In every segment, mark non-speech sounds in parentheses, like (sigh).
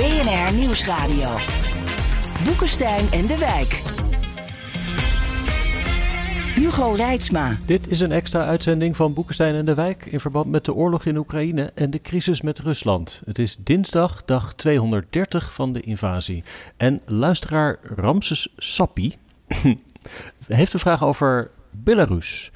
BNR Nieuwsradio. Boekenstein en de Wijk. Hugo Reitsma. Dit is een extra uitzending van Boekenstein en de Wijk in verband met de oorlog in Oekraïne en de crisis met Rusland. Het is dinsdag, dag 230 van de invasie. En luisteraar Ramses Sappi (coughs) heeft een vraag over Belarus.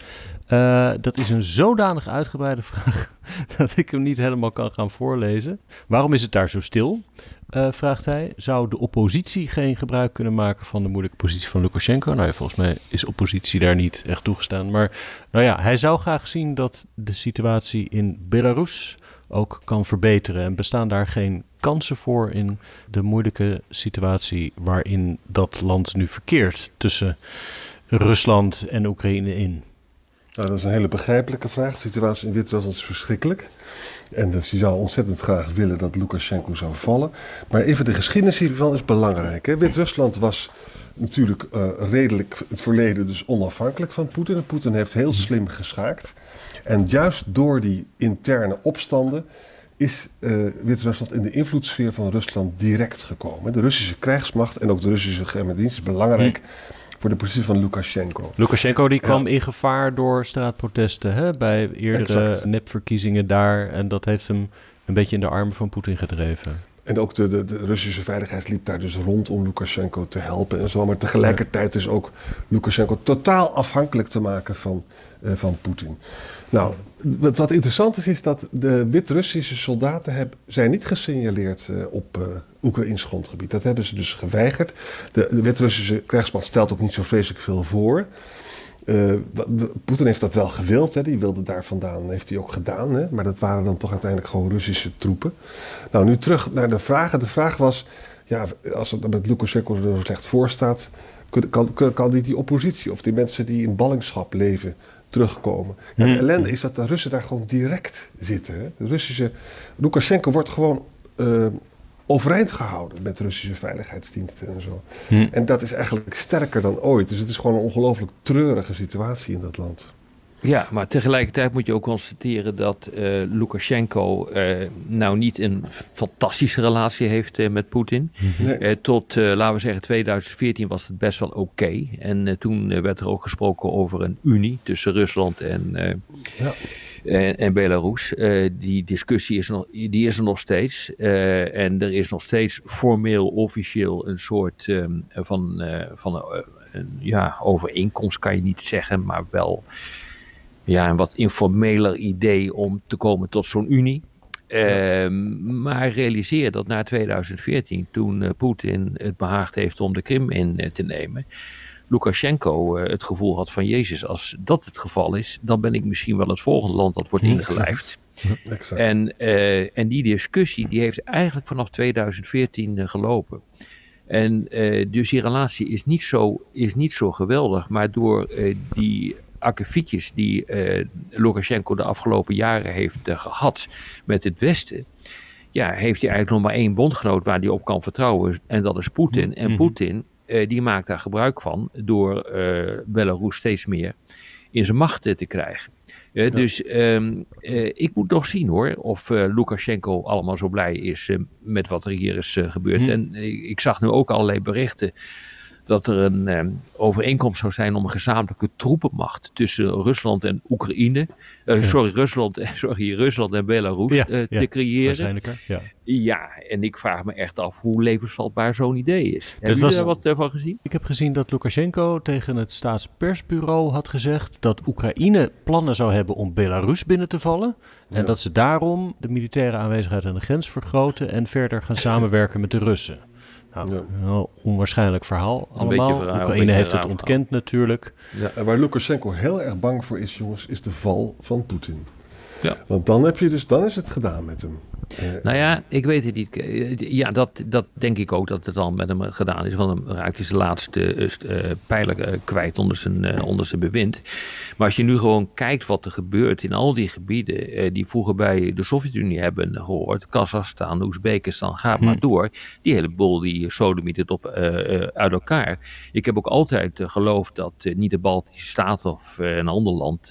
Eh, dat is een zodanig uitgebreide (laughs) vraag dat ik hem niet helemaal kan gaan voorlezen. Waarom is het daar zo stil? Eh, vraagt hij. Zou de oppositie geen gebruik kunnen maken van de moeilijke positie van Lukashenko? Nou ja, volgens mij is oppositie daar niet echt toegestaan. Maar nou ja, hij zou graag zien dat de situatie in Belarus ook kan verbeteren. En bestaan daar geen kansen voor in de moeilijke situatie waarin dat land nu verkeert tussen Rusland en Oekraïne in? Nou, dat is een hele begrijpelijke vraag. De situatie in Wit-Rusland is verschrikkelijk. En dus je zou ontzettend graag willen dat Lukashenko zou vallen. Maar even de geschiedenis hiervan is belangrijk. Wit-Rusland was natuurlijk eh, redelijk het verleden dus onafhankelijk van Poetin. En Poetin heeft heel slim geschaakt. En juist door die interne opstanden is eh, Wit-Rusland in de invloedssfeer van Rusland direct gekomen. De Russische krijgsmacht en ook de Russische geheime dienst is belangrijk voor de positie van Lukashenko. Lukashenko die kwam Ja. in gevaar door straatprotesten hè, bij eerdere Exact. nepverkiezingen daar. En dat heeft hem een beetje in de armen van Poetin gedreven. En ook de, de, de Russische veiligheid liep daar dus rond om Lukashenko te helpen en zo. Maar tegelijkertijd dus ook Lukashenko totaal afhankelijk te maken van, eh, van Poetin. Nou, wat, wat interessant is, is dat de Wit-Russische soldaten heb, zijn niet gesignaleerd eh, op eh Oekraïns grondgebied. Dat hebben ze dus geweigerd. De, de Wit-Russische krijgsmacht stelt ook niet zo vreselijk veel voor. Wa- Poetin heeft dat wel gewild, hè. die wilde daar vandaan, heeft hij ook gedaan. Hè. Maar dat waren dan toch uiteindelijk gewoon Russische troepen. Nou, nu terug naar de vragen. De vraag was, ja, als het met Lukashenko zo slecht voor staat... kan, kan, kan die, die oppositie of die mensen die in ballingschap leven terugkomen? Ja, de ellende is dat de Russen daar gewoon direct zitten. Hè. De Russische... Lukashenko wordt gewoon... eh, overeind gehouden met Russische veiligheidsdiensten en zo. En dat is eigenlijk sterker dan ooit. Dus het is gewoon een ongelooflijk treurige situatie in dat land. Ja, maar tegelijkertijd moet je ook constateren dat eh, Lukashenko eh, nou niet een fantastische relatie heeft eh, met Poetin. Nee. Eh, tot, eh, laten we zeggen, 2014 was het best wel oké. En eh, toen werd er ook gesproken over een unie tussen Rusland en, eh, Ja. En, en Belarus. Eh, die discussie is, er nog, die is er nog steeds. Eh, en er is nog steeds formeel, officieel een soort ehm, van, eh, van een ja, overeenkomst, kan je niet zeggen, maar wel ja, een wat informeler idee om te komen tot zo'n unie. Ehm, maar realiseer dat na 2014, toen Poetin het behaagd heeft om de Krim in te nemen, Lukashenko eh, het gevoel had van Jezus, als dat het geval is, dan ben ik misschien wel het volgende land dat wordt ingelijfd. Exact. En, eh, en die discussie die heeft eigenlijk vanaf 2014 eh, gelopen. En dus die relatie is niet zo, is niet zo geweldig, maar door die akkefietjes die Lukashenko de afgelopen jaren heeft eh, gehad met het Westen, ja, heeft hij eigenlijk nog maar één bondgenoot waar hij op kan vertrouwen. En dat is Poetin. En Poetin, eh, die maakt daar gebruik van door eh, Belarus steeds meer in zijn macht eh, te krijgen. Eh, Dus ehm, eh, ik moet nog zien hoor, of Lukashenko allemaal zo blij is met wat er hier is gebeurd. En eh, ik zag nu ook allerlei berichten dat er een ehm, overeenkomst zou zijn om een gezamenlijke troepenmacht tussen Rusland en Oekraïne, eh, sorry, Rusland, (laughs) sorry, Rusland en Belarus Ja, eh, ja, te creëren. Waarschijnlijker, ja. Ja, en ik vraag me echt af hoe levensvatbaar zo'n idee is. Hebben was- jullie daar wat eh, van gezien? Ik heb gezien dat Lukashenko tegen het staatspersbureau had gezegd dat Oekraïne plannen zou hebben om Belarus binnen te vallen. En dat ze daarom de militaire aanwezigheid aan de grens vergroten en verder gaan samenwerken met de Russen. Nou, Ja. onwaarschijnlijk verhaal allemaal. verhaal, een Oekraïne heeft het ontkend natuurlijk. Ja, en waar Lukashenko heel erg bang voor is, jongens, is de val van Poetin. Ja. Want dan, heb je dus, dan is het gedaan met hem. Eh, Nou ja, ik weet het niet. Ja, dat, dat denk ik ook dat het dan met hem gedaan is. Want dan raakt hij zijn laatste pijler eh, kwijt onder zijn, onder zijn bewind. Maar als je nu gewoon kijkt wat er gebeurt in al die gebieden die vroeger bij de Sovjet-Unie hebben gehoord. Kazachstan, Oezbekistan, ga maar door. Die hele boel die sodomiet het op uit elkaar. Ik heb ook altijd geloofd dat niet de Baltische Staten of een ander land...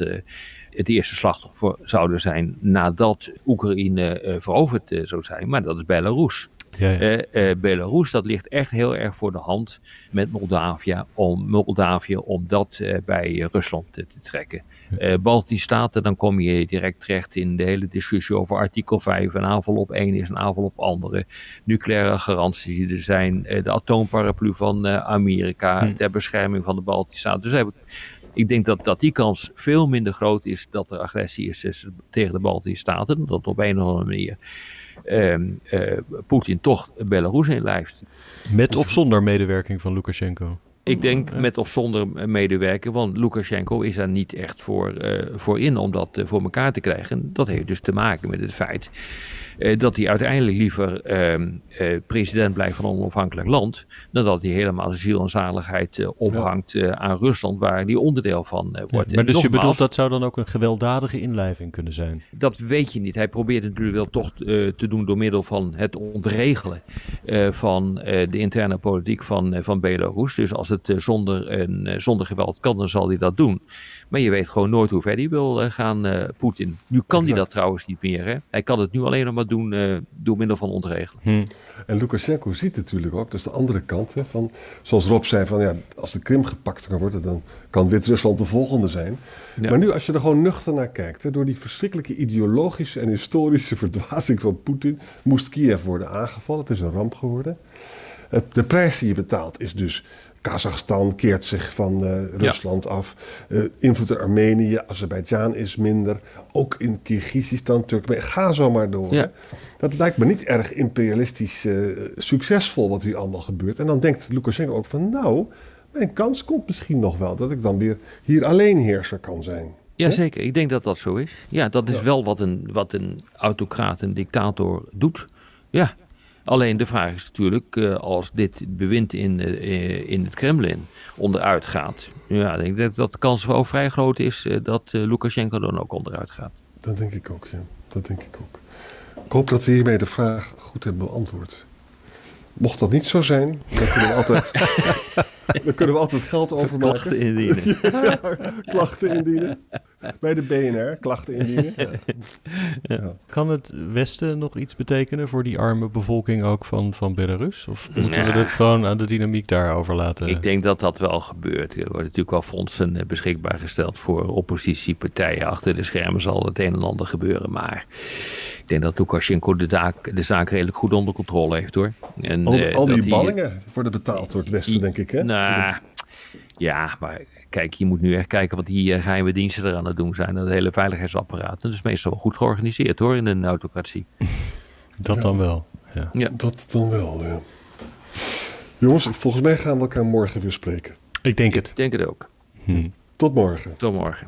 het eerste slachtoffer zouden zijn nadat Oekraïne eh, veroverd eh, zou zijn, maar dat is Belarus. Ja, ja. Eh, Belarus, dat ligt echt heel erg voor de hand met Moldavië om, Moldavië, om dat bij Rusland te trekken. Baltische Staten, dan kom je direct terecht in de hele discussie over artikel 5. Een aanval op één is een aanval op andere. Nucleaire garanties die er zijn. de atoomparaplu van Amerika ter bescherming van de Baltische Staten. Dus heb ik, ik denk dat, dat die kans veel minder groot is dat er agressie is tegen de Baltische Staten. Dat op een of andere manier eh, Poetin toch Belarus inlijft. Met of zonder medewerking van Lukashenko. Ik denk met of zonder medewerker, want Lukashenko is daar niet echt voor, eh, voor in om dat eh, voor elkaar te krijgen. Dat heeft dus te maken met het feit eh, dat hij uiteindelijk liever ehm, eh, president blijft van een onafhankelijk land, dan dat hij helemaal zijn ziel en zaligheid eh, ophangt eh, aan Rusland, waar hij onderdeel van eh, wordt. maar En dus je bedoelt dat zou dan ook een gewelddadige inlijving kunnen zijn? dat weet je niet. Hij probeert natuurlijk wel toch eh, te doen door middel van het ontregelen eh, van eh, de interne politiek van, eh, van Belarus. Dus als het eh, zonder, een, eh, zonder geweld kan, dan zal hij dat doen. Maar je weet gewoon nooit hoe ver hij wil eh, gaan, eh, Poetin. Nu kan hij dat trouwens niet meer. Hè? Hij kan het nu alleen nog maar doen eh, door middel van ontregelen. En Lukashenko ziet natuurlijk ook, dat is de andere kant. Hè, van, zoals Rob zei, van, ja, als de Krim gepakt kan worden, dan kan Wit-Rusland de volgende zijn. Ja. Maar nu, als je er gewoon nuchter naar kijkt, hè, door die verschrikkelijke ideologische en historische (laughs) verdwazing van Poetin, moest Kiev worden aangevallen. Het is een ramp geworden. De prijs die je betaalt is dus. Kazachstan keert zich van eh, Rusland af. Eh, invloed in Armenië, Azerbeidzjan is minder. Ook in Kyrgyzstan, Turkmenië. Ga zo maar door. Ja. Dat lijkt me niet erg imperialistisch eh, succesvol wat hier allemaal gebeurt. En dan denkt Lukashenko ook van nou, mijn kans komt misschien nog wel dat ik dan weer hier alleenheerser kan zijn. Jazeker, ik denk dat dat zo is. Ja, dat is wel wat een, wat een autocraat, een dictator doet. Ja, alleen de vraag is natuurlijk, eh, als dit bewind in, eh, in het Kremlin onderuit gaat. Ja, ik denk dat de kans wel vrij groot is eh, dat Lukashenko dan ook onderuit gaat. Dat denk ik ook, ja. Dat denk ik ook. Ik hoop dat we hiermee de vraag goed hebben beantwoord. Mocht dat niet zo zijn, dan kunnen we altijd, (laughs) dan kunnen we altijd geld overmaken. Klachten indienen. (laughs) klachten indienen. Bij de BNR, klachten indienen. Ja. Kan het Westen nog iets betekenen voor die arme bevolking ook van, van Belarus? Of moeten we Ja. het gewoon aan de dynamiek daar overlaten? Ik denk dat dat wel gebeurt. Er worden natuurlijk wel fondsen eh, beschikbaar gesteld voor oppositiepartijen. Achter de schermen zal het een en ander gebeuren. Maar denk dat Lukashenko de, zaak- de zaak redelijk goed onder controle heeft hoor. En, Al, eh, al dat die hij- ballingen worden betaald door het Westen, denk ik. Hè? Nou, ja, maar kijk, je moet nu echt kijken wat die eh, geheime diensten er aan het doen zijn. En het hele veiligheidsapparaat. Dat is meestal wel goed georganiseerd hoor, in een autocratie. (laughs) Dat dan wel. Ja. Ja. Dat dan wel, ja. Jongens, volgens mij gaan we elkaar morgen weer spreken. Ik denk het. Ik denk het ook. Tot morgen. Tot morgen.